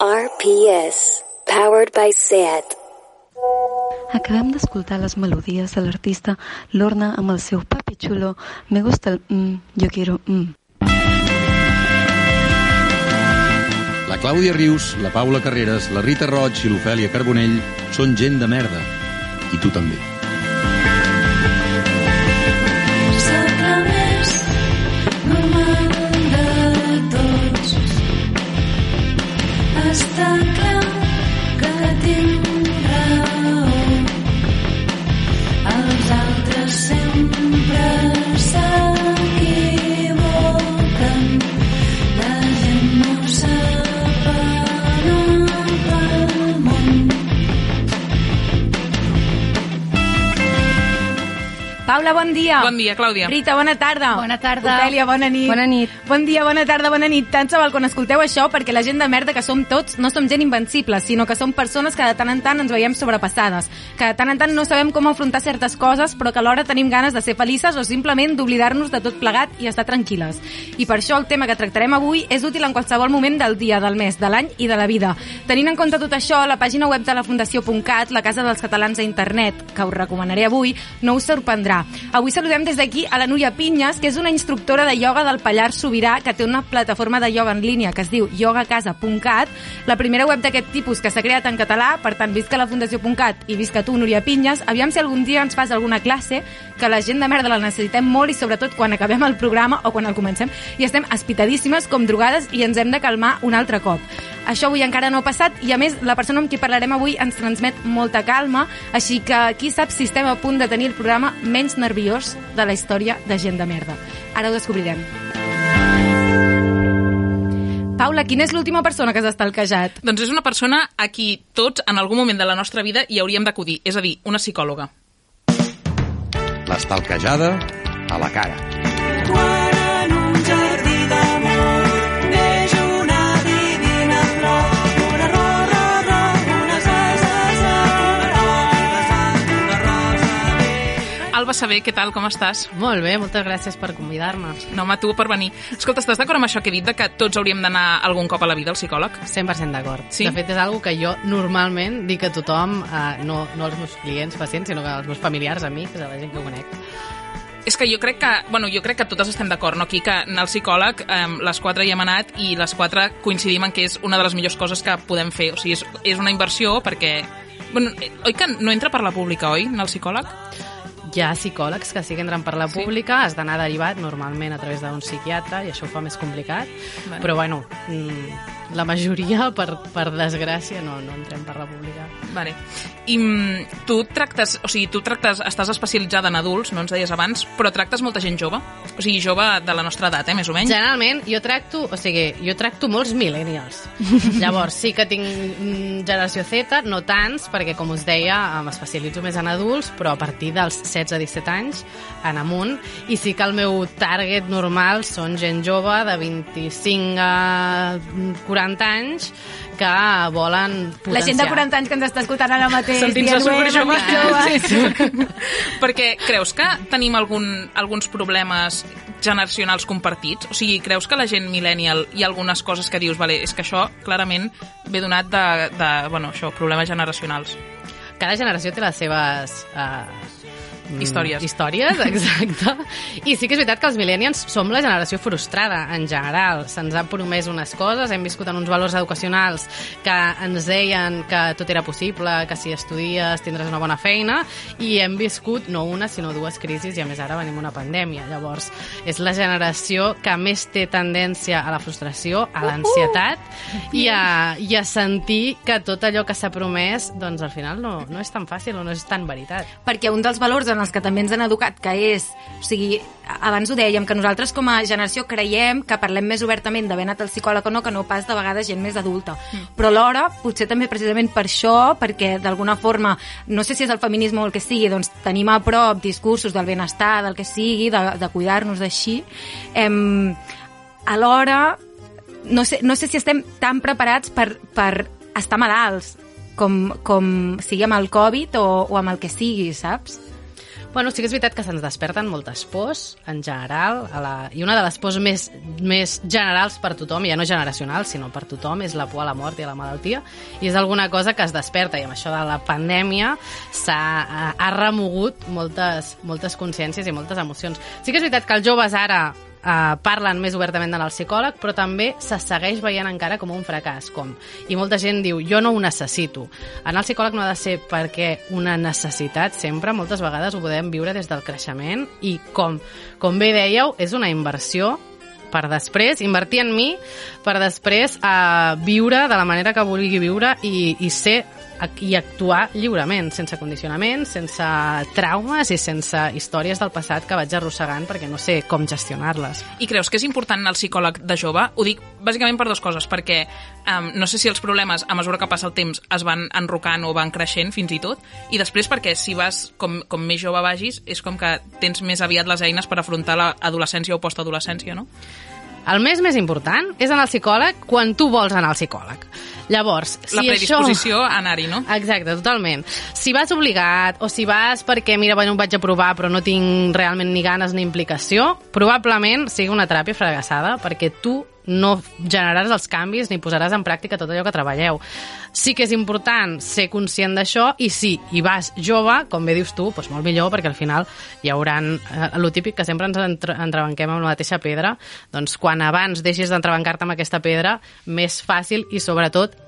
RPS, powered by SAT. Acabem d'escoltar les melodies de l'artista Lorna amb el seu Papi Chulo, Me gusta el mm, yo quiero mm. La Clàudia Rius, la Paula Carreras, la Rita Roig i l'Ofèlia Carbonell són gent de merda. I tu també. Paula, bon dia. Bon dia, Clàudia. Rita, bona tarda. Bona tarda. Ofèlia, bona nit. Bona nit. Bon dia, bona tarda, bona nit. Tant se val quan escolteu això, perquè la gent de merda que som tots no som gent invencible, sinó que som persones que de tant en tant ens veiem sobrepassades, que de tant en tant no sabem com afrontar certes coses, però que alhora tenim ganes de ser felices o simplement d'oblidar-nos de tot plegat i estar tranquil·les. I per això el tema que tractarem avui és útil en qualsevol moment del dia, del mes, de l'any i de la vida. Tenint en compte tot això, la pàgina web de la Fundació.cat, la Casa dels Catalans a Internet, que us recomanaré avui, no us sorprendrà. Avui saludem des d'aquí a la Núria Pinyes, que és una instructora de ioga del Pallars Sobirà, que té una plataforma de ioga en línia que es diu yogacasa.cat, la primera web d'aquest tipus que s'ha creat en català, per tant, visca la Fundació.cat i visca tu, Núria Pinyes, aviam si algun dia ens fas alguna classe, que la gent de merda la necessitem molt i sobretot quan acabem el programa o quan el comencem. I estem espitadíssimes com drogades i ens hem de calmar un altre cop. Això avui encara no ha passat i, a més, la persona amb qui parlarem avui ens transmet molta calma, així que qui sap si estem a punt de tenir el programa menys nerviós de la història de gent de merda. Ara ho descobrirem. Paula, quina és l'última persona que s'ha estalquejat? Doncs és una persona a qui tots, en algun moment de la nostra vida, hi hauríem d'acudir, és a dir, una psicòloga. L'estalquejada a la cara. Bé. Alba Saber, què tal, com estàs? Molt bé, moltes gràcies per convidar-me. No, home, tu per venir. Escolta, estàs d'acord amb això que he dit, de que tots hauríem d'anar algun cop a la vida al psicòleg? 100% d'acord. Sí? De fet, és algo que jo normalment dic a tothom, eh, no, no als meus clients, pacients, sinó que als meus familiars, amics, a la gent que conec. És que jo crec que, bueno, jo crec que totes estem d'acord, no? Aquí que anar al psicòleg, eh, les quatre hi hem anat i les quatre coincidim en que és una de les millors coses que podem fer. O sigui, és, és una inversió perquè... Bueno, oi que no entra per la pública, oi, anar al psicòleg? Hi ha psicòlegs que sí que entren per la Sí. pública, has d'anar derivat normalment a través d'un psiquiatre i això ho fa més complicat, Vale. però bueno, mm, la majoria, per, per desgràcia, no, no entrem per la pública. Vale. I mm, tu tractes, o sigui, tu tractes, estàs especialitzada en adults, no ens deies abans, però tractes molta gent jove? O sigui, jove de la nostra edat, eh, més o menys? Generalment, jo tracto, o sigui, jo tracto molts millennials. Llavors, sí que tinc mm, generació Z, no tants, perquè, com us deia, m'especialitzo més en adults, però a partir dels 16-17 anys en amunt, i sí que el meu target normal són gent jove de 25 a 40 anys que volen potenciar. La gent de 40 anys que ens està escoltant ara mateix. Sentint-se dient, "Ué, superjove. joves". Sí, sí. Perquè creus que tenim algun, alguns problemes generacionals compartits? O sigui, creus que la gent millennial hi ha algunes coses que dius, vale, és que això clarament ve donat de, de bueno, això, problemes generacionals. Cada generació té les seves... Uh, Històries. Històries, exacte. I sí que és veritat que els millennials som la generació frustrada, en general. Se'ns han promès unes coses, hem viscut en uns valors educacionals que ens deien que tot era possible, que si estudies tindràs una bona feina, i hem viscut no una, sinó dues crisis, i a més ara venim una pandèmia. Llavors, és la generació que més té tendència a la frustració, a l'ansietat i, a, i a sentir que tot allò que s'ha promès, doncs al final no, no és tan fàcil o no és tan veritat. perquè un dels valors en els que també ens han educat, que és, o sigui, abans ho dèiem, que nosaltres com a generació creiem que parlem més obertament d'haver anat al psicòleg o no, que no pas de vegades gent més adulta. Mm. Però alhora, potser també precisament per això, perquè d'alguna forma, no sé si és el feminisme o el que sigui, doncs tenim a prop discursos del benestar, del que sigui, de, de cuidar-nos d'així, em, alhora, no sé, no sé si estem tan preparats per, per estar malalts com, com sigui amb el Covid o, o amb el que sigui, saps? Bueno, sí que és veritat que se'ns desperten moltes pors, en general, a la... i una de les pors més, més generals per tothom, ja no generacionals, sinó per tothom, és la por a la mort i a la malaltia, i és alguna cosa que es desperta, i amb això de la pandèmia s'ha ha- ha remogut moltes, moltes consciències i moltes emocions. Sí que és veritat que els joves ara eh, parlen més obertament al psicòleg, però també se segueix veient encara com un fracàs, com. I molta gent diu, jo no ho necessito. Anar al psicòleg no ha de ser perquè una necessitat, sempre, moltes vegades ho podem viure des del creixement i com, com bé dèieu, és una inversió per després, invertir en mi, per després eh, viure de la manera que vulgui viure i, i ser i actuar lliurement, sense condicionament, sense traumes i sense històries del passat que vaig arrossegant perquè no sé com gestionar-les. I creus que és important anar al psicòleg de jove? Ho dic bàsicament per dues coses, perquè um, no sé si els problemes, a mesura que passa el temps, es van enrocant o van creixent fins i tot, i després perquè si vas, com, com més jove vagis, és com que tens més aviat les eines per afrontar l'adolescència o postadolescència, no? El més més important és anar al psicòleg quan tu vols anar al psicòleg. Llavors, si La predisposició això... a anar-hi, no? Exacte, totalment. Si vas obligat o si vas perquè, mira, bueno, vaig a provar però no tinc realment ni ganes ni implicació, probablement sigui una teràpia fracassada perquè tu no generaràs els canvis ni posaràs en pràctica tot allò que treballeu. Sí que és important ser conscient d'això i si hi vas jove, com bé dius tu, doncs molt millor perquè al final hi haurà eh, el típic que sempre ens entre, entrebanquem amb la mateixa pedra, doncs quan abans deixis d'entrebancar-te amb aquesta pedra, més fàcil i sobretot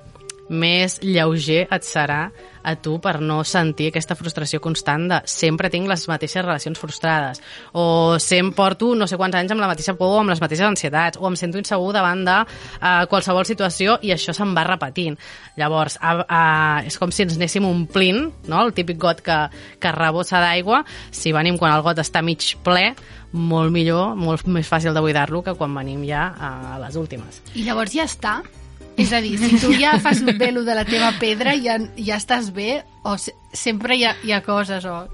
més lleuger et serà a tu per no sentir aquesta frustració constant de sempre tinc les mateixes relacions frustrades o sempre porto no sé quants anys amb la mateixa por o amb les mateixes ansietats o em sento insegur davant de uh, qualsevol situació i això se'n va repetint. Llavors, a, a, és com si ens anéssim omplint, no? el típic got que, que rebossa d'aigua, si venim quan el got està mig ple, molt millor, molt més fàcil de buidar-lo que quan venim ja a les últimes. I llavors ja està? És a dir, si tu ja fas bé lo de la teva pedra, ja, ja estàs bé, o se, sempre hi ha, hi ha coses, o...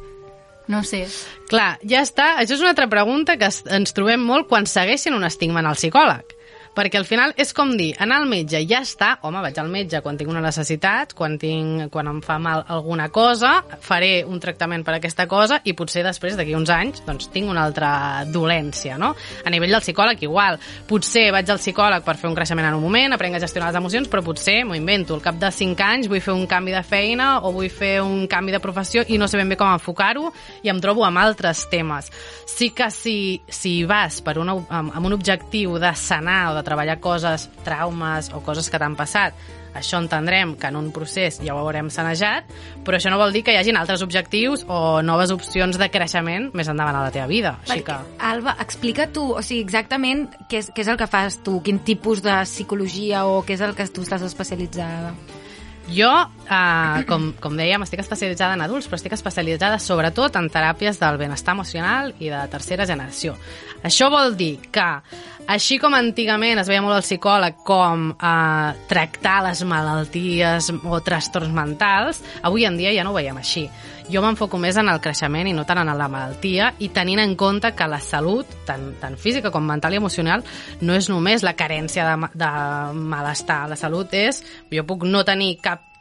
No sé. Clar, ja està. Això és una altra pregunta que ens trobem molt quan segueixen un estigma en el psicòleg. Perquè al final és com dir, anar al metge ja està, home, vaig al metge quan tinc una necessitat, quan, tinc, quan em fa mal alguna cosa, faré un tractament per aquesta cosa i potser després, d'aquí uns anys, doncs tinc una altra dolència, no? A nivell del psicòleg, igual. Potser vaig al psicòleg per fer un creixement en un moment, aprenc a gestionar les emocions, però potser m'ho invento. Al cap de 5 anys vull fer un canvi de feina o vull fer un canvi de professió i no sé ben bé com enfocar-ho i em trobo amb altres temes. Sí que si, si vas per una, amb, amb un objectiu de sanar o de treballar coses, traumes o coses que t'han passat, això entendrem que en un procés ja ho haurem sanejat, però això no vol dir que hi hagin altres objectius o noves opcions de creixement més endavant a la teva vida. Així que... Alba, explica tu, o sigui, exactament què és, què és el que fas tu, quin tipus de psicologia o què és el que tu estàs especialitzada. Jo, eh, com, com dèiem, estic especialitzada en adults, però estic especialitzada sobretot en teràpies del benestar emocional i de tercera generació. Això vol dir que, així com antigament es veia molt el psicòleg com eh, tractar les malalties o trastorns mentals, avui en dia ja no ho veiem així. Jo m'enfoco més en el creixement i no tant en la malaltia i tenint en compte que la salut, tant, tant física com mental i emocional, no és només la carència de, de malestar. La salut és, jo puc no tenir cap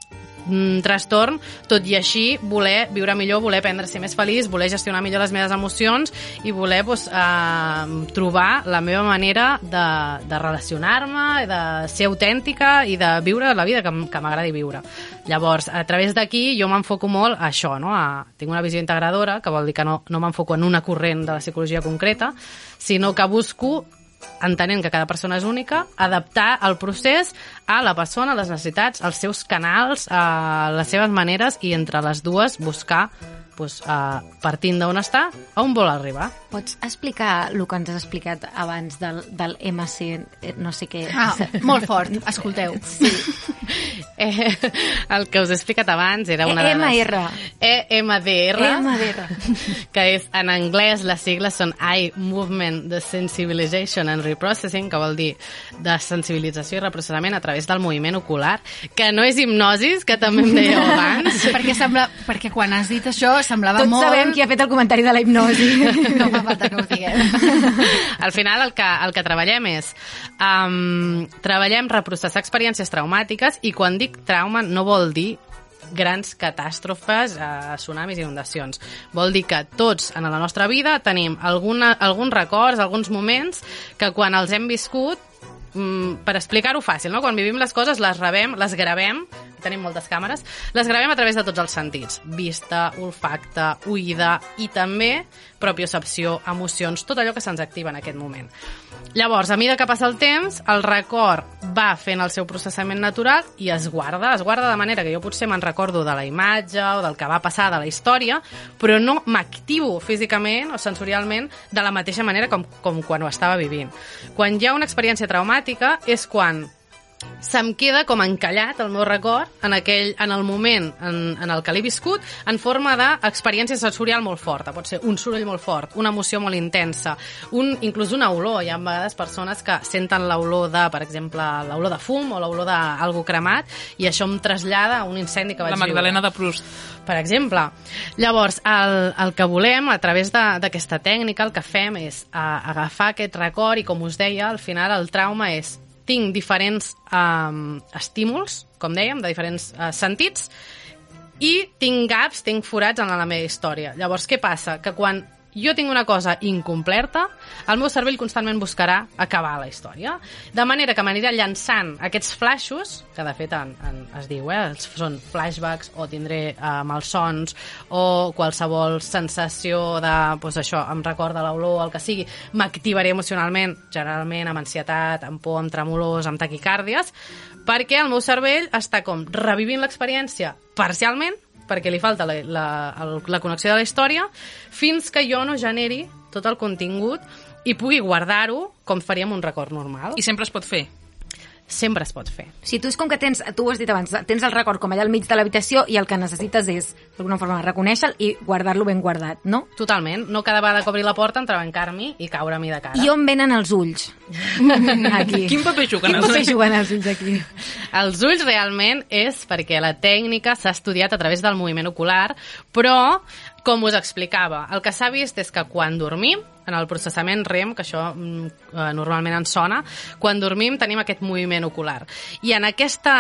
mm, trastorn, tot i així voler viure millor, voler aprendre a ser més feliç, voler gestionar millor les meves emocions i voler pues, eh, trobar la meva manera de, de relacionar-me, de ser autèntica i de viure la vida que, que m'agradi viure. Llavors, a través d'aquí jo m'enfoco molt a això, no? a, tinc una visió integradora, que vol dir que no, no m'enfoco en una corrent de la psicologia concreta, sinó que busco entenent que cada persona és única, adaptar el procés a la persona, a les necessitats, als seus canals, a les seves maneres i entre les dues buscar doncs, uh, partint d'on està, a on vol arribar. Pots explicar el que ens has explicat abans del, del MC, eh, no sé què... Ah, molt fort, escolteu. Sí. Eh, el que us he explicat abans era una de les... EMR. EMDR. EMDR. que és, en anglès, les sigles són Eye Movement Desensibilization and Reprocessing, que vol dir de sensibilització i reprocessament a través del moviment ocular, que no és hipnosis, que també em dèieu abans. perquè, sembla, perquè quan has dit això semblava Tots molt... sabem qui ha fet el comentari de la hipnosi. No fa falta que ho diguem. Al final el que, el que treballem és um, treballem reprocessar experiències traumàtiques i quan dic trauma no vol dir grans catàstrofes, eh, tsunamis i inundacions. Vol dir que tots en la nostra vida tenim alguna, alguns records, alguns moments que quan els hem viscut per explicar-ho fàcil, no? quan vivim les coses les rebem, les gravem, tenim moltes càmeres, les gravem a través de tots els sentits. Vista, olfacte, oïda i també propiocepció, emocions, tot allò que se'ns activa en aquest moment. Llavors, a mesura que passa el temps, el record va fent el seu processament natural i es guarda. Es guarda de manera que jo potser me'n recordo de la imatge o del que va passar de la història, però no m'activo físicament o sensorialment de la mateixa manera com, com quan ho estava vivint. Quan hi ha una experiència traumàtica és quan se'm queda com encallat el meu record en, aquell, en el moment en, en el que l'he viscut en forma d'experiència sensorial molt forta. Pot ser un soroll molt fort, una emoció molt intensa, un, inclús una olor. Hi ha vegades persones que senten l'olor de, per exemple, l'olor de fum o l'olor d'algú cremat i això em trasllada a un incendi que vaig La Magdalena viure de Proust. per exemple. Llavors, el, el que volem, a través de- d'aquesta tècnica, el que fem és a, agafar aquest record i, com us deia, al final el trauma és tinc diferents um, estímuls, com dèiem, de diferents uh, sentits, i tinc gaps, tinc forats en la meva història. Llavors, què passa? Que quan jo tinc una cosa incompleta, el meu cervell constantment buscarà acabar la història. De manera que m'anirà llançant aquests flaixos, que de fet en, en, es diu, eh, són flashbacks o tindré eh, malsons o qualsevol sensació de, doncs això, em recorda l'olor, el que sigui, m'activaré emocionalment, generalment amb ansietat, amb por, amb tremolors, amb taquicàrdies, perquè el meu cervell està com revivint l'experiència parcialment perquè li falta la, la, la connexió de la història, fins que jo no generi tot el contingut i pugui guardar-ho com faríem un record normal. I sempre es pot fer. Sempre es pot fer. Si tu és com que tens, tu ho has dit abans, tens el record com allà al mig de l'habitació i el que necessites és, d'alguna forma, reconèixer-lo i guardar-lo ben guardat, no? Totalment. No cada vegada que obri la porta entrebancar-m'hi i caure-m'hi de cara. I on venen els ulls? aquí. Quin paper juguen Quin paper juguen els ulls aquí? Els ulls realment és perquè la tècnica s'ha estudiat a través del moviment ocular, però, com us explicava, el que s'ha vist és que quan dormim, en el processament REM, que això mm, eh, normalment ens sona, quan dormim tenim aquest moviment ocular. I en, aquesta,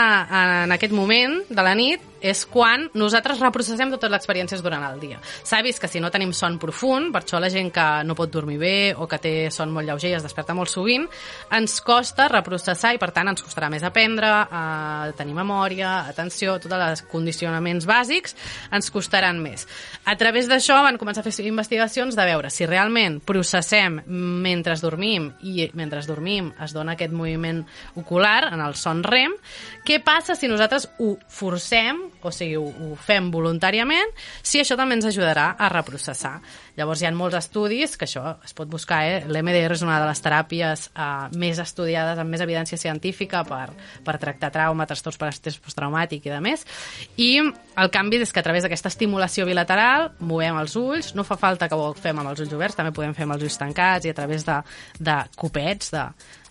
en aquest moment de la nit és quan nosaltres reprocessem totes les experiències durant el dia. S'ha vist que si no tenim son profund, per això la gent que no pot dormir bé o que té son molt lleuger i es desperta molt sovint, ens costa reprocessar i per tant ens costarà més aprendre, eh, tenir memòria, atenció, tots els condicionaments bàsics ens costaran més. A través d'això van començar a fer investigacions de veure si realment processem mentre dormim i mentre dormim es dona aquest moviment ocular en el son REM, què passa si nosaltres ho forcem, o sigui, ho, ho fem voluntàriament, si això també ens ajudarà a reprocessar. Llavors hi ha molts estudis, que això es pot buscar, eh? l'MDR és una de les teràpies eh, més estudiades, amb més evidència científica per, per tractar trauma, trastorns per estrès posttraumàtic i de més, i el canvi és que a través d'aquesta estimulació bilateral movem els ulls, no fa falta que ho fem amb els ulls oberts, també podem fer amb els ulls tancats i a través de, de copets, de,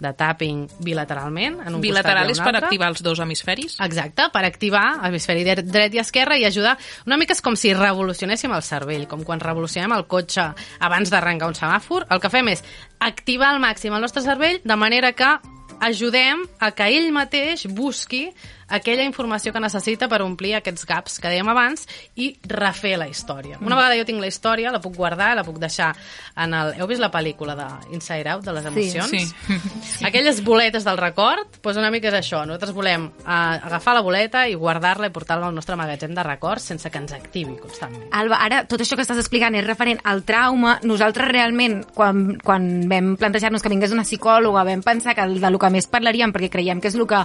de tapping bilateralment. En un Bilateral és per activar els dos hemisferis? Exacte, per activar hemisferi dret dret i esquerre i ajudar... Una mica és com si revolucionéssim el cervell, com quan revolucionem el cotxe abans d'arrencar un semàfor. El que fem és activar al màxim el nostre cervell de manera que ajudem a que ell mateix busqui aquella informació que necessita per omplir aquests gaps que dèiem abans i refer la història. Una vegada jo tinc la història, la puc guardar, la puc deixar en el... Heu vist la pel·lícula de Inside Out, de les emocions? sí. Aquelles boletes del record, doncs una mica és això. Nosaltres volem eh, agafar la boleta i guardar-la i portar-la al nostre magatzem de records sense que ens activi constantment. Alba, ara tot això que estàs explicant és referent al trauma. Nosaltres realment, quan, quan vam plantejar-nos que vingués una psicòloga, vam pensar que el- de lo que més parlaríem, perquè creiem que és el que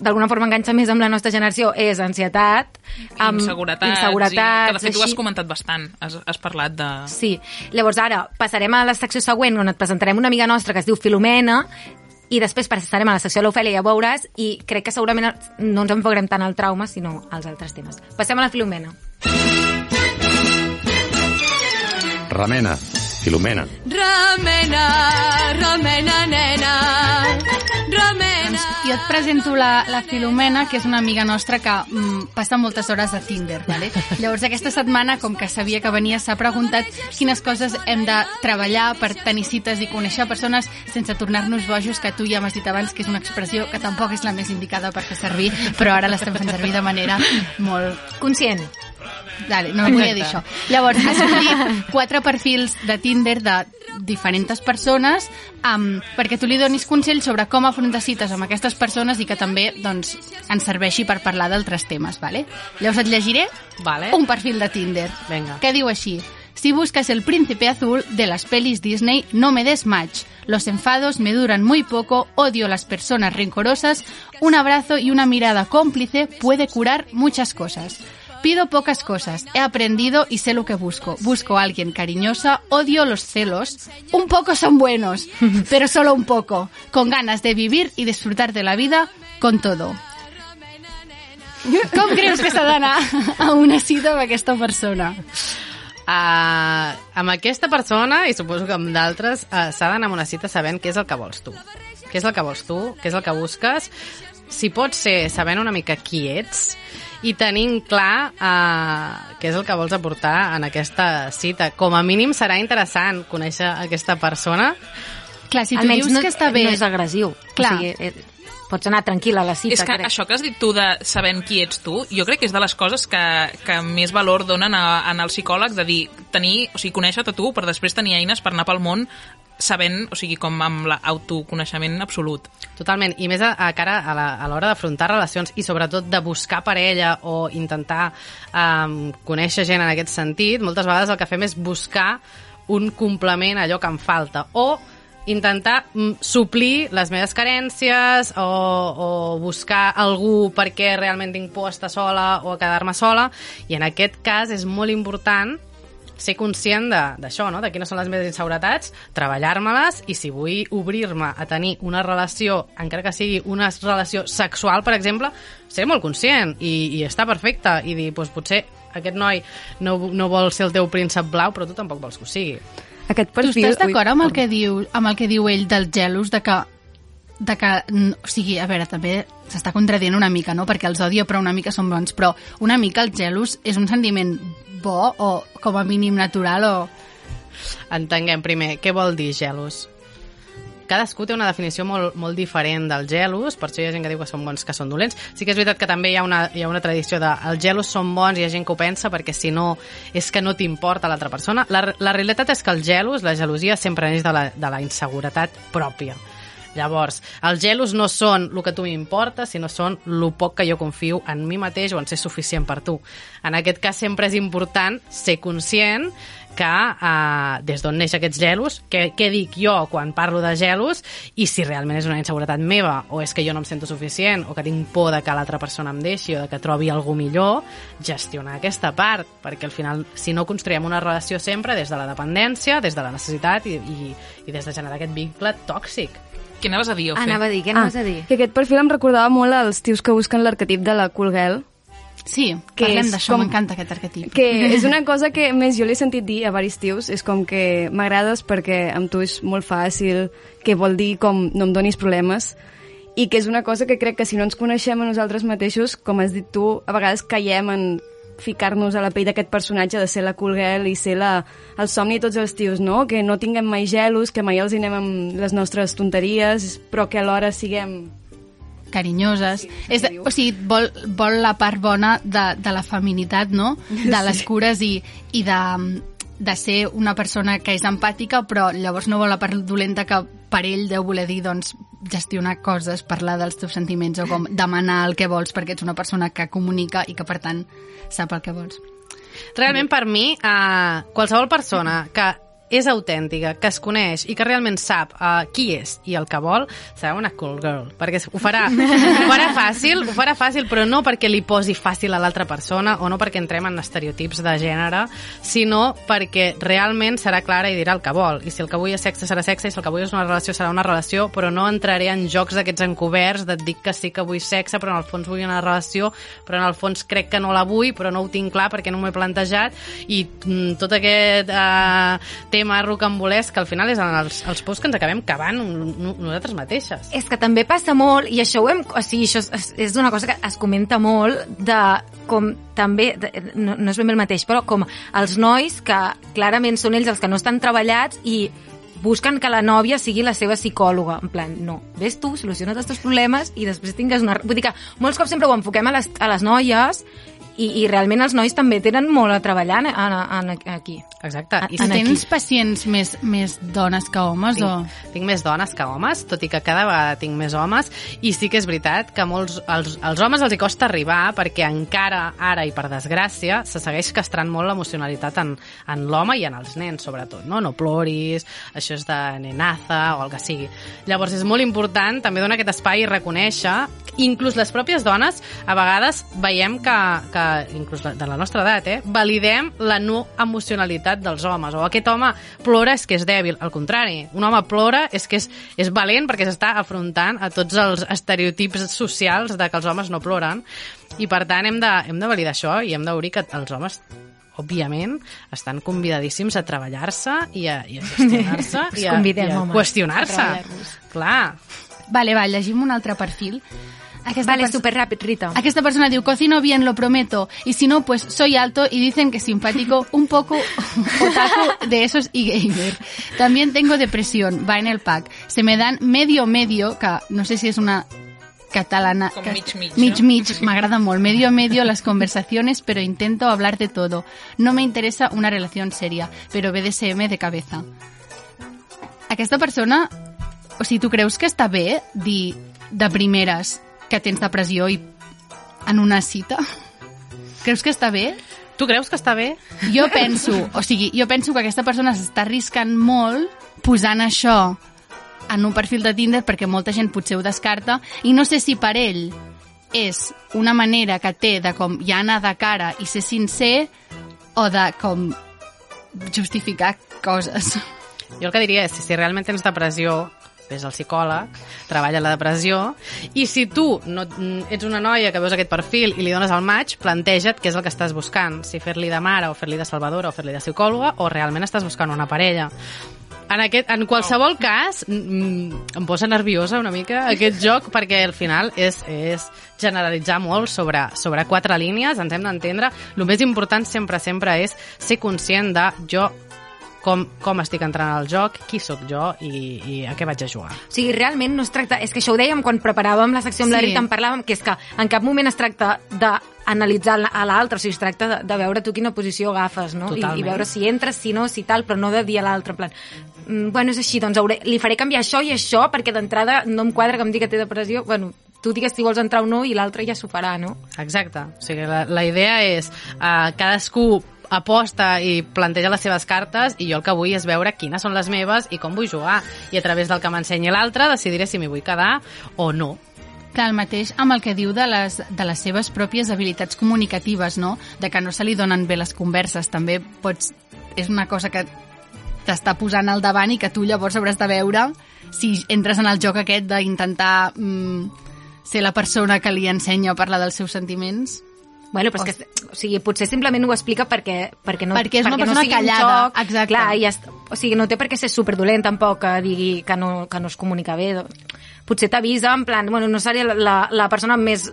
d'alguna forma enganxa més amb la nostra generació, és ansietat, amb inseguretats, inseguretats i, que de fet ho has així. comentat bastant, has, has parlat de... Sí, llavors ara passarem a la secció següent on et presentarem una amiga nostra que es diu Filomena i després passarem a la secció de l'Ofèlia, ja ho veuràs, i crec que segurament no ens enfocarem tant al trauma, sinó als altres temes. Passem a la Filomena. Remena, Filomena. Remena, remena, nena, jo et presento la, la Filomena, que és una amiga nostra que mm, passa moltes hores a Tinder, vale? Llavors, aquesta setmana, com que sabia que venia, s'ha preguntat quines coses hem de treballar per tenir cites i conèixer persones sense tornar-nos bojos, que tu ja m'has dit abans que és una expressió que tampoc és la més indicada per fer servir, però ara l'estem fent servir de manera molt Conscient. Vale, no volia dir això. Llavors, has escollit quatre perfils de Tinder de diferents persones um, perquè tu li donis consells sobre com afrontar cites amb aquestes persones i que també doncs, ens serveixi per parlar d'altres temes. Vale? Llavors et llegiré Vale. un perfil de Tinder. Venga. Que diu així. Si buscas el príncipe azul de las pelis Disney, no me des match. Los enfados me duran muy poco, odio las personas rencorosas, un abrazo y una mirada cómplice puede curar muchas cosas. Pido pocas cosas, he aprendido y sé lo que busco. Busco a alguien cariñosa, odio los celos. Un poco son buenos, pero solo un poco. Con ganas de vivir y disfrutar de la vida con todo. Com creus que s'ha d'anar a una cita amb aquesta persona? Uh, amb aquesta persona, i suposo que amb d'altres, uh, s'ha d'anar a una cita sabent què és el que vols tu. Què és el que vols tu, què és el que busques. Si pot ser sabent una mica qui ets i tenint clar uh, què és el que vols aportar en aquesta cita. Com a mínim serà interessant conèixer aquesta persona. Clar, si tu Almenys dius no, que està bé... no és agressiu. Clar. O sigui, eh, pots anar tranquil·la a la cita, és que crec. això que has dit tu de sabent qui ets tu, jo crec que és de les coses que, que més valor donen a, en el psicòleg de dir, tenir, o sigui, conèixer-te tu per després tenir eines per anar pel món sabent, o sigui, com amb l'autoconeixement absolut. Totalment, i més a, a cara a l'hora d'afrontar relacions i sobretot de buscar parella o intentar um, conèixer gent en aquest sentit, moltes vegades el que fem és buscar un complement a allò que em falta o intentar mm, suplir les meves carències o, o buscar algú perquè realment tinc por a estar sola o a quedar-me sola i en aquest cas és molt important ser conscient de- d'això, no? de quines són les meves inseguretats, treballar-me-les i si vull obrir-me a tenir una relació, encara que sigui una relació sexual, per exemple, ser molt conscient i, i estar perfecte i dir, doncs potser aquest noi no, no vol ser el teu príncep blau, però tu tampoc vols que ho sigui. Aquest Tu perfil... estàs d'acord amb el que diu amb el que diu ell dels gelos de que de que, o sigui, a veure, també s'està contradient una mica, no? Perquè els odio, però una mica són bons. Però una mica els gelos és un sentiment bo o com a mínim natural o... Entenguem primer, què vol dir gelos? Cadascú té una definició molt, molt diferent del gelos, per això hi ha gent que diu que són bons, que són dolents. Sí que és veritat que també hi ha una, hi ha una tradició de els gelos són bons hi ha gent que ho pensa perquè si no és que no t'importa l'altra persona. La, la realitat és que els gelos, la gelosia, sempre neix de la, de la inseguretat pròpia. Llavors, els gelos no són el que tu m'importa, sinó són el poc que jo confio en mi mateix o en ser suficient per tu. En aquest cas sempre és important ser conscient que eh, des d'on neix aquests gelos, què, què dic jo quan parlo de gelos i si realment és una inseguretat meva o és que jo no em sento suficient o que tinc por de que l'altra persona em deixi o de que trobi algú millor, gestionar aquesta part, perquè al final si no construïm una relació sempre des de la dependència, des de la necessitat i, i, i des de generar aquest vincle tòxic. Què anaves a dir, Ofe? Anava a dir, què anaves a dir? Que aquest perfil em recordava molt als tios que busquen l'arquetip de la cool girl, Sí, Que parlem d'això, com- m'encanta aquest arquetip. que és una cosa que més jo l'he sentit dir a varis tios, és com que m'agrades perquè amb tu és molt fàcil, que vol dir com no em donis problemes, i que és una cosa que crec que si no ens coneixem a nosaltres mateixos, com has dit tu, a vegades caiem en ficar-nos a la pell d'aquest personatge de ser la cool girl i ser la, el somni de tots els tios, no? Que no tinguem mai gelos, que mai els anem amb les nostres tonteries, però que alhora siguem carinyoses. És, de- o sigui, vol, vol la part bona de, de la feminitat, no? De les cures i, i de, de ser una persona que és empàtica, però llavors no vol la part dolenta que per ell deu voler dir, doncs, gestionar coses, parlar dels teus sentiments o com demanar el que vols perquè ets una persona que comunica i que, per tant, sap el que vols. Realment, per mi, eh, qualsevol persona que és autèntica, que es coneix i que realment sap uh, qui és i el que vol, serà una cool girl. Perquè ho farà, ho farà fàcil, ho farà fàcil, però no perquè li posi fàcil a l'altra persona o no perquè entrem en estereotips de gènere, sinó perquè realment serà clara i dirà el que vol. I si el que vull és sexe, serà sexe, i si el que vull és una relació, serà una relació, però no entraré en jocs d'aquests encoberts de et dic que sí que vull sexe, però en el fons vull una relació, però en el fons crec que no la vull, però no ho tinc clar perquè no m'ho he plantejat, i mm, tot aquest eh, tema rocambolesc que al final és en els, els pous que ens acabem cavant nosaltres mateixes. És que també passa molt, i això ho hem... O sigui, això és, és una cosa que es comenta molt de com també, no, no és ben bé el mateix, però com els nois que clarament són ells els que no estan treballats i busquen que la nòvia sigui la seva psicòloga. En plan, no, vés tu, soluciona't els teus problemes i després tingues una... Vull dir que molts cops sempre ho enfoquem a les, a les noies i, i realment els nois també tenen molt a treballar en, en, en, aquí. Exacte. I En aquí. tens pacients més, més dones que homes o...? tinc, tinc més dones que homes, tot i que cada vegada tinc més homes, i sí que és veritat que molts, els, als homes els hi costa arribar perquè encara, ara i per desgràcia, se segueix castrant molt l'emocionalitat en, en l'home i en els nens, sobretot, no? No ploris, això és de nenaza o el que sigui. Llavors és molt important també donar aquest espai i reconèixer, inclús les pròpies dones, a vegades veiem que, que inclús de la nostra edat, eh, validem la no emocionalitat dels homes, o aquest home plora és que és dèbil, al contrari, un home plora és que és, és valent perquè s'està afrontant a tots els estereotips socials de que els homes no ploren, i per tant hem de, hem de validar això i hem d'obrir que els homes òbviament, estan convidadíssims a treballar-se i a, i a gestionar-se i a, i a qüestionar-se. Clar. Vale, va, llegim un altre perfil. Aquesta Vale, súper rápido, Rita. Aquesta persona diu, cocino bien, lo prometo, y si no, pues soy alto y dicen que simpático, un poco otaku de esos y gamer. También tengo depresión, va en el pack. Se me dan medio medio, que no sé si es una catalana... Com que- mig, mig, Mig, no? mig, m'agrada molt. Medio medio las conversaciones, pero intento hablar de todo. No me interesa una relación seria, pero BDSM de cabeza. Aquesta persona, o sigui, tu creus que està bé dir de primeres que tens depressió i en una cita? Creus que està bé? Tu creus que està bé? Jo penso, o sigui, jo penso que aquesta persona s'està arriscant molt posant això en un perfil de Tinder perquè molta gent potser ho descarta i no sé si per ell és una manera que té de com ja anar de cara i ser sincer o de com justificar coses. Jo el que diria és, si, realment tens depressió, vés al psicòleg, treballa la depressió, i si tu no, mm, ets una noia que veus aquest perfil i li dones el maig, planteja't què és el que estàs buscant, si fer-li de mare o fer-li de salvadora o fer-li de psicòloga o realment estàs buscant una parella. En, aquest, en qualsevol cas, mm, em posa nerviosa una mica aquest joc perquè al final és, és generalitzar molt sobre, sobre quatre línies, ens hem d'entendre. El més important sempre, sempre és ser conscient de jo com, com estic entrant al joc, qui sóc jo i, i a què vaig a jugar. O sigui, realment no es tracta... És que això ho dèiem quan preparàvem la secció amb la Sí. Rita, en parlàvem, que és que en cap moment es tracta d'analitzar a l'altre, o sigui, es tracta de, de veure tu quina posició agafes, no? I. I veure si entres, si no, si tal, però no de dir a l'altre, en plan, mm, bueno, és així, doncs hauré, li faré canviar això i això, perquè d'entrada no em quadra que em digui que té depressió, bueno, tu digues si vols entrar o no i l'altre ja s'ho farà, no? Exacte. O sigui, la, la idea és uh, cadascú aposta i planteja les seves cartes i jo el que vull és veure quines són les meves i com vull jugar. I a través del que m'ensenyi l'altre decidiré si m'hi vull quedar o no. Clar, el mateix amb el que diu de les, de les seves pròpies habilitats comunicatives, no? De que no se li donen bé les converses. També pots... És una cosa que t'està posant al davant i que tu llavors hauràs de veure si entres en el joc aquest d'intentar mm, ser la persona que li ensenya a parlar dels seus sentiments. Bueno, però és que, o sigui, potser simplement ho explica perquè, perquè no, Perquè és una perquè persona no sigui un callada, xoc. exacte. Clar, i est- o sigui, no té per què ser superdolent tampoc que digui que no, que no es comunica bé. Potser t'avisa en plan, bueno, no seré la, la, la persona més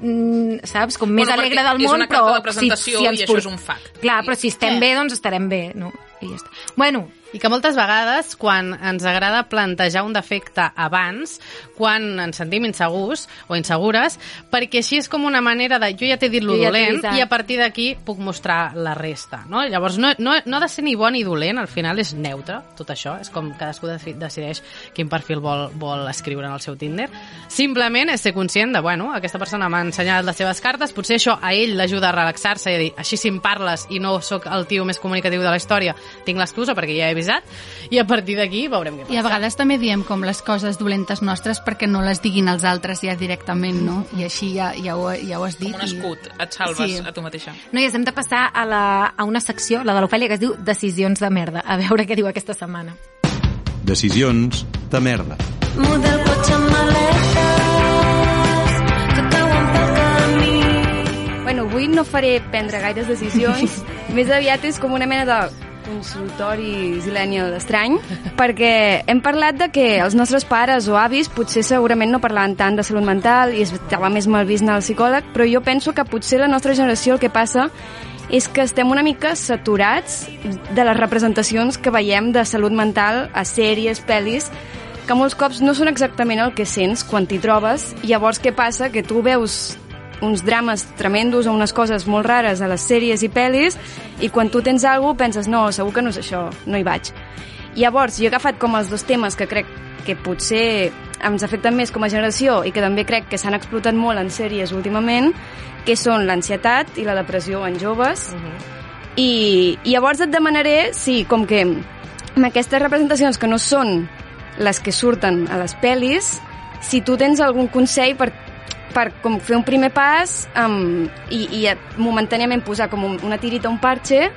mm, saps, com més Bueno, alegre perquè del és món, una carta però de presentació si, si ens i això és un fact. Clar, però si estem Sí. bé, doncs estarem bé, no? I ja està. Bueno, I que moltes vegades, quan ens agrada plantejar un defecte abans, quan ens sentim insegurs o insegures, perquè així és com una manera de jo ja t'he dit lo ja dolent avisat. i a partir d'aquí puc mostrar la resta. No? Llavors, no, no, no ha de ser ni bon ni dolent, al final és neutre, tot això. És com cadascú decideix quin perfil vol, vol escriure en el seu Tinder. Simplement és ser conscient de, bueno, aquesta persona m'ha ensenyat les seves cartes, potser això a ell l'ajuda a relaxar-se i a dir, així si em parles i no sóc el tio més comunicatiu de la història, tinc l'excusa perquè ja he avisat, i a partir d'aquí veurem què passa. I a vegades també diem com les coses dolentes nostres perquè no les diguin els altres ja directament, no? I així ja, ja, ho, ja ho has dit. Com un i- escut, et salves Sí. a tu mateixa. noies, hem de passar a, la, a una secció, la de l'Ofèlia, que es diu Decisions de merda. A veure què diu aquesta setmana. Decisions de merda. Muda el cotxe amb. Bueno, avui no faré prendre gaires decisions, més aviat és com una mena de consultori zilènial estrany, perquè hem parlat de que els nostres pares o avis potser segurament no parlaven tant de salut mental i estava més mal vist anar al psicòleg, però jo penso que potser la nostra generació el que passa és que estem una mica saturats de les representacions que veiem de salut mental a sèries, pel·lis, que molts cops no són exactament el que sents quan t'hi trobes. Llavors què passa? Que tu veus uns drames tremendos o unes coses molt rares a les sèries i pel·lis i quan tu tens alguna cosa penses no, segur que no és això, no hi vaig. Llavors, jo he agafat com els dos temes que crec que potser ens afecten més com a generació i que també crec que s'han explotat molt en sèries últimament, que són l'ansietat i la depressió en joves. Uh -huh. I, I llavors et demanaré, sí, com que amb aquestes representacions que no són les que surten a les pel·lis, si tu tens algun consell per per com fer un primer pas um, i, i momentàniament posar com un, una tirita, un parche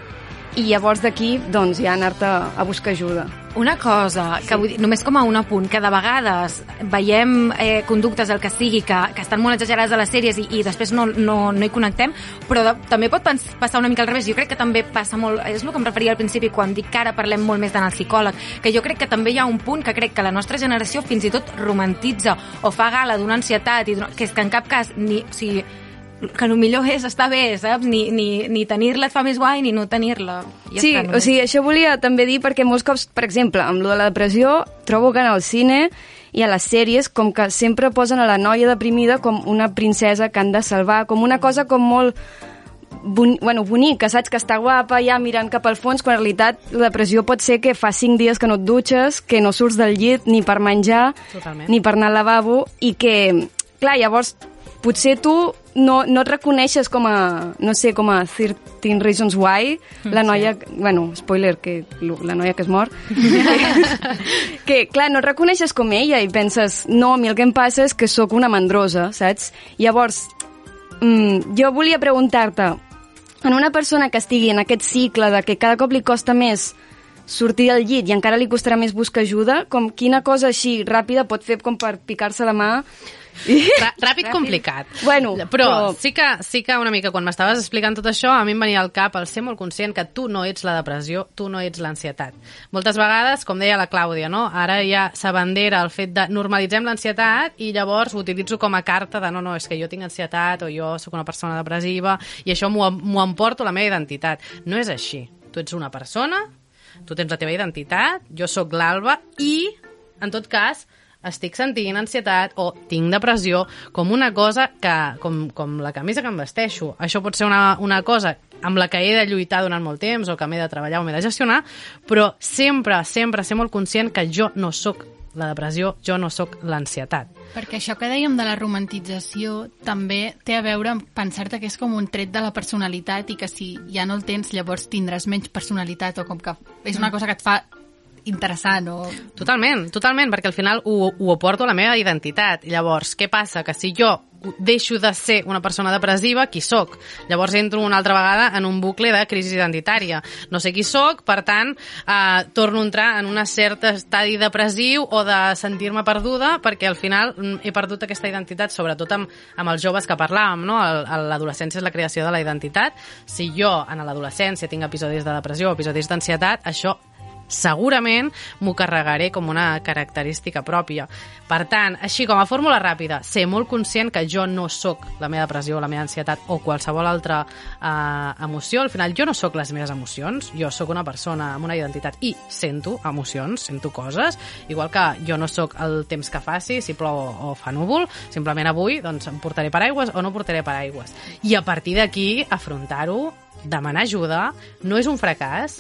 i llavors d'aquí doncs ja anar-te a buscar ajuda. Una cosa, que vull dir, només com a un apunt, que de vegades veiem eh, conductes, el que sigui, que, que estan molt exagerades a les sèries i, i després no, no, no hi connectem, però de, també pot passar una mica al revés. Jo crec que també passa molt... És el que em referia al principi quan dic que ara parlem molt més d'anar al psicòleg, que jo crec que també hi ha un punt que crec que la nostra generació fins i tot romantitza o fa gala d'una ansietat, i que és que en cap cas ni... O sigui, que el millor és estar bé, saps? Ni, ni, ni tenir-la et fa més guai ni no tenir-la. Ja sí, està, o sigui, això volia també dir perquè molts cops, per exemple, amb lo de la depressió, trobo que en el cine i a les sèries com que sempre posen a la noia deprimida com una princesa que han de salvar, com una cosa com molt boni, bueno, bonica, saps? Que està guapa ja mirant cap al fons, quan en realitat la depressió pot ser que fa cinc dies que no et dutxes, que no surts del llit ni per menjar, Totalment. ni per anar al lavabo, i que, clar, llavors potser tu no, no et reconeixes com a, no sé, com a 13 Reasons Why, la noia, bueno, spoiler, que la noia que es mor, que, que, clar, no et reconeixes com ella i penses, no, a mi el que em passa és que sóc una mandrosa, saps? Llavors, mm, jo volia preguntar-te, en una persona que estigui en aquest cicle de que cada cop li costa més sortir del llit i encara li costarà més buscar ajuda, com quina cosa així ràpida pot fer com per picar-se la mà Rà- Ràpid, complicat. Bueno, però, però- sí, que, sí que una mica quan m'estaves explicant tot això, a mi em venia al cap el ser molt conscient que tu no ets la depressió, tu no ets l'ansietat. Moltes vegades, com deia la Clàudia, no? ara ja s'abandera el fet de normalitzem l'ansietat i llavors ho utilitzo com a carta de no, no, és que jo tinc ansietat o jo sóc una persona depressiva i això m'ho m'ho emporto a la meva identitat. No és així. Tu ets una persona, tu tens la teva identitat, jo sóc l'Alba i, en tot cas, estic sentint ansietat o tinc depressió com una cosa que, com, com la camisa que em vesteixo. Això pot ser una, una cosa amb la que he de lluitar durant molt temps o que m'he de treballar o m'he de gestionar, però sempre, sempre ser molt conscient que jo no sóc la depressió, jo no sóc l'ansietat. Perquè això que dèiem de la romantització també té a veure amb pensar-te que és com un tret de la personalitat i que si ja no el tens llavors tindràs menys personalitat o com que és una cosa que et fa interessant o... Totalment, totalment, perquè al final ho, ho aporto a la meva identitat. Llavors, què passa? Que si jo deixo de ser una persona depressiva, qui sóc? Llavors entro una altra vegada en un bucle de crisi identitària. No sé qui sóc, per tant, eh, torno a entrar en un cert estadi depressiu o de sentir-me perduda, perquè al final mm, he perdut aquesta identitat, sobretot amb, amb els joves que parlàvem, no? L'adolescència és la creació de la identitat. Si jo, en l'adolescència, tinc episodis de depressió episodis d'ansietat, això segurament m'ho carregaré com una característica pròpia. Per tant, així com a fórmula ràpida, ser molt conscient que jo no sóc la meva depressió, la meva ansietat o qualsevol altra eh, emoció. Al final, jo no sóc les meves emocions, jo sóc una persona amb una identitat i sento emocions, sento coses, igual que jo no sóc el temps que faci, si plou o fa núvol, simplement avui doncs, em portaré paraigües o no portaré paraigües. I a partir d'aquí, afrontar-ho, demanar ajuda, no és un fracàs,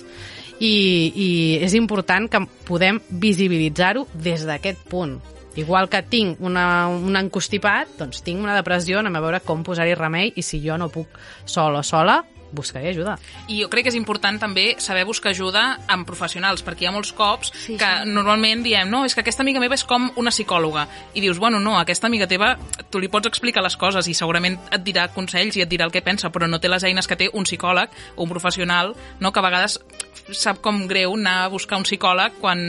i, i és important que podem visibilitzar-ho des d'aquest punt. Igual que tinc una, un encostipat, doncs tinc una depressió, anem a veure com posar-hi remei i si jo no puc sol o sola, buscaré ajuda. I jo crec que és important també saber buscar ajuda amb professionals, perquè hi ha molts cops sí, que sí. normalment diem, no, és que aquesta amiga meva és com una psicòloga. I dius, bueno, no, aquesta amiga teva, tu li pots explicar les coses i segurament et dirà consells i et dirà el que pensa, però no té les eines que té un psicòleg o un professional, no, que a vegades sap com greu anar a buscar un psicòleg quan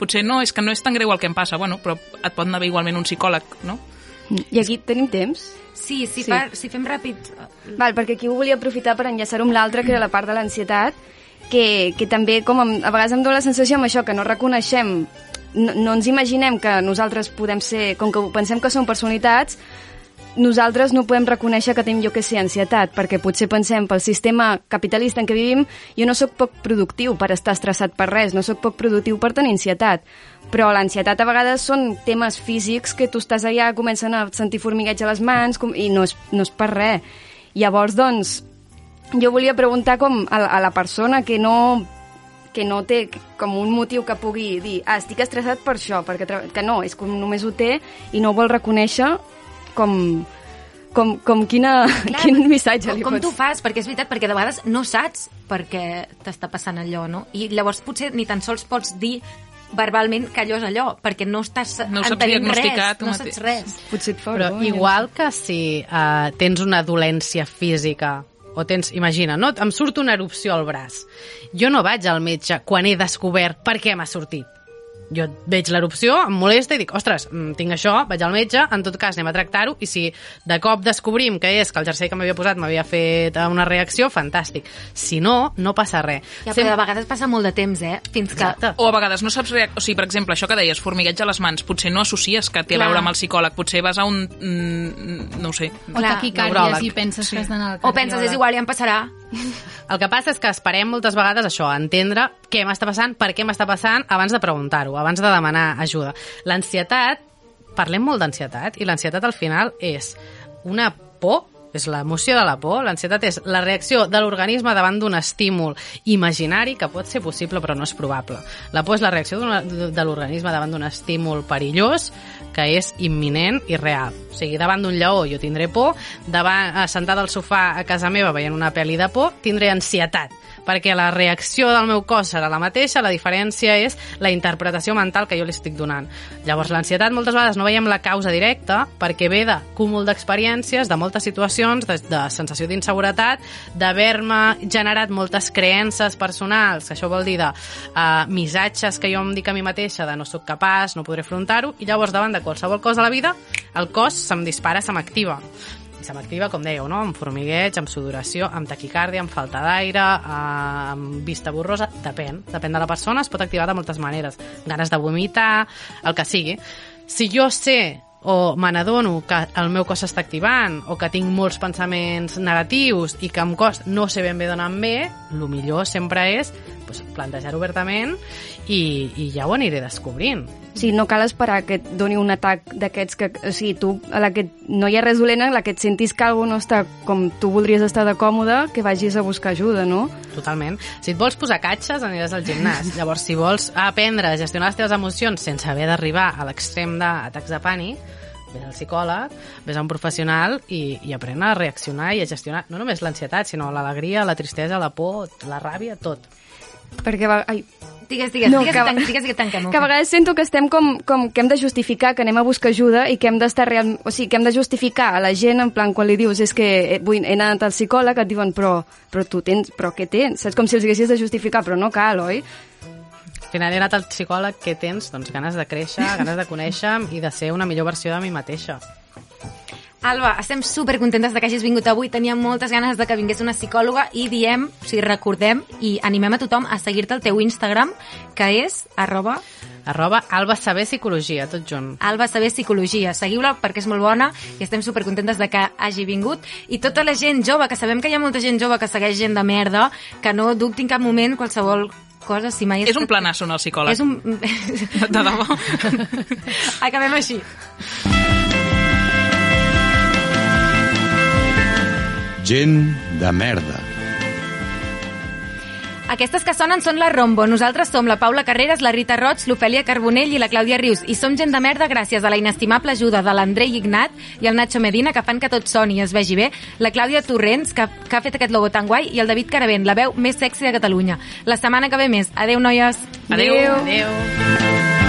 potser no, és que no és tan greu el que em passa, bueno, però et pot anar bé igualment un psicòleg, no? I aquí tenim temps? Sí, si, Sí. Fa, si fem ràpid... Val, perquè aquí ho volia aprofitar per enllaçar-ho amb l'altre, que era la part de l'ansietat, que, que també com em, a vegades em dóna la sensació amb això que no reconeixem no, no ens imaginem que nosaltres podem ser, com que pensem que som personalitats, nosaltres no podem reconèixer que tenim, jo que sé, ansietat, perquè potser pensem pel sistema capitalista en què vivim, jo no sóc poc productiu per estar estressat per res, no sóc poc productiu per tenir ansietat. Però l'ansietat a vegades són temes físics que tu estàs allà, comencen a sentir formigueig a les mans com, i no és, no és per res. Llavors, doncs, jo volia preguntar com a, a la persona que no que no té com un motiu que pugui dir ah, estic estressat per això, perquè que no, és com només ho té i no ho vol reconèixer com, com, com quina, Clar, quin missatge com, li com pots... tu fas? Perquè és veritat, perquè de vegades no saps per què t'està passant allò, no? I llavors potser ni tan sols pots dir verbalment que allò és allò, perquè no estàs No ho saps entenent diagnosticar res, no mateix. saps res. Potser et fa Però vergonya. igual que si uh, tens una dolència física o tens, imagina, no? em surt una erupció al braç. Jo no vaig al metge quan he descobert per què m'ha sortit. Jo veig l'erupció, em molesta i dic, ostres, mm, tinc això, vaig al metge, en tot cas anem a tractar-ho i si de cop descobrim que és que el jersei que m'havia posat m'havia fet eh, una reacció, fantàstic. Si no, no passa res. Ja, però de vegades passa molt de temps, eh? Fins que... Exacte. O a vegades no saps... Reac... O sigui, per exemple, això que deies, formigueig a les mans, potser no associes que té a Clar. veure amb el psicòleg, potser vas a un... mm, no ho sé. O Clar, taquicàrdies i penses que has d'anar al O penses, és igual, ja em passarà. El que passa és que esperem moltes vegades això, a entendre què m'està passant, per què m'està passant, abans de preguntar-ho, abans de demanar ajuda. L'ansietat, parlem molt d'ansietat, i l'ansietat al final és una por és l'emoció de la por. L'ansietat és la reacció de l'organisme davant d'un estímul imaginari que pot ser possible però no és probable. La por és la reacció de l'organisme davant d'un estímul perillós que és imminent i real. O sigui, davant d'un lleó jo tindré por, davant, eh, sentada al sofà a casa meva veient una pel·li de por, tindré ansietat perquè la reacció del meu cos serà la mateixa, la diferència és la interpretació mental que jo li estic donant. Llavors, l'ansietat moltes vegades no veiem la causa directa perquè ve de cúmul d'experiències, de moltes situacions, de, de sensació d'inseguretat, d'haver-me generat moltes creences personals, que això vol dir de uh, missatges que jo em dic a mi mateixa de no sóc capaç, no podré afrontar-ho, i llavors davant de qualsevol cosa de la vida, el cos se'm dispara, se m'activa se m'activa, com dèieu, no? amb formigueig, amb sudoració, amb taquicàrdia, amb falta d'aire, eh, amb vista borrosa, depèn, depèn de la persona, es pot activar de moltes maneres, ganes de vomitar, el que sigui. Si jo sé o me n'adono que el meu cos s'està activant o que tinc molts pensaments negatius i que em cost no sé ben bé d'on em ve, el millor sempre és pues, plantejar obertament i, i ja ho aniré descobrint. Sí, no cal esperar que et doni un atac d'aquests que... O sigui, tu, a la que no hi ha res dolent, a la que et sentis que algú no està com tu voldries estar de còmode, que vagis a buscar ajuda, no? Totalment. Si et vols posar catxes, aniràs al gimnàs. Llavors, si vols aprendre a gestionar les teves emocions sense haver d'arribar a l'extrem d'atacs de pànic, vés al psicòleg, vés a un professional i, i apren a reaccionar i a gestionar no només l'ansietat, sinó l'alegria, la tristesa, la por, la ràbia, tot. Perquè va... Ai, Digues, digues, No, digues, que- que, tan, digues que tanquem. que a vegades sento que estem com, com que hem de justificar que anem a buscar ajuda i que hem d'estar real... O sigui, que hem de justificar a la gent en plan quan li dius és que eh, vull, he anat al psicòleg et diuen però, però tu tens, però què tens? Saps com si els haguessis de justificar, però no cal, oi? Al final he anat al psicòleg, què tens? Doncs ganes de créixer, ganes de conèixer i de ser una millor versió de mi mateixa. Alba, estem super contentes de que hagis vingut avui. Teníem moltes ganes de que vingués una psicòloga i diem, o sigui, recordem i animem a tothom a seguir-te al teu Instagram, que és arroba Arroba Alba Saber Psicologia, tot junt. Alba Saber Psicologia. Seguiu-la perquè és molt bona i estem supercontentes de que hagi vingut. I tota la gent jove, que sabem que hi ha molta gent jove que segueix gent de merda, que no dubti en cap moment qualsevol cosa, si mai... És un planasso anar al psicòleg. És un... De debò. Acabem així. Gent de merda. Aquestes que sonen són la Rombo. Nosaltres som la Paula Carreras, la Rita Roig, l'Ofèlia Carbonell i la Clàudia Rius. I som gent de merda gràcies a la inestimable ajuda de l'Andrei Ignat i el Nacho Medina, que fan que tot soni i es vegi bé, la Clàudia Torrents, que, que ha fet aquest logo tan guai, i el David Caravent, la veu més sexy de Catalunya. La setmana que ve més. Adeu, noies. Adeu. Adéu.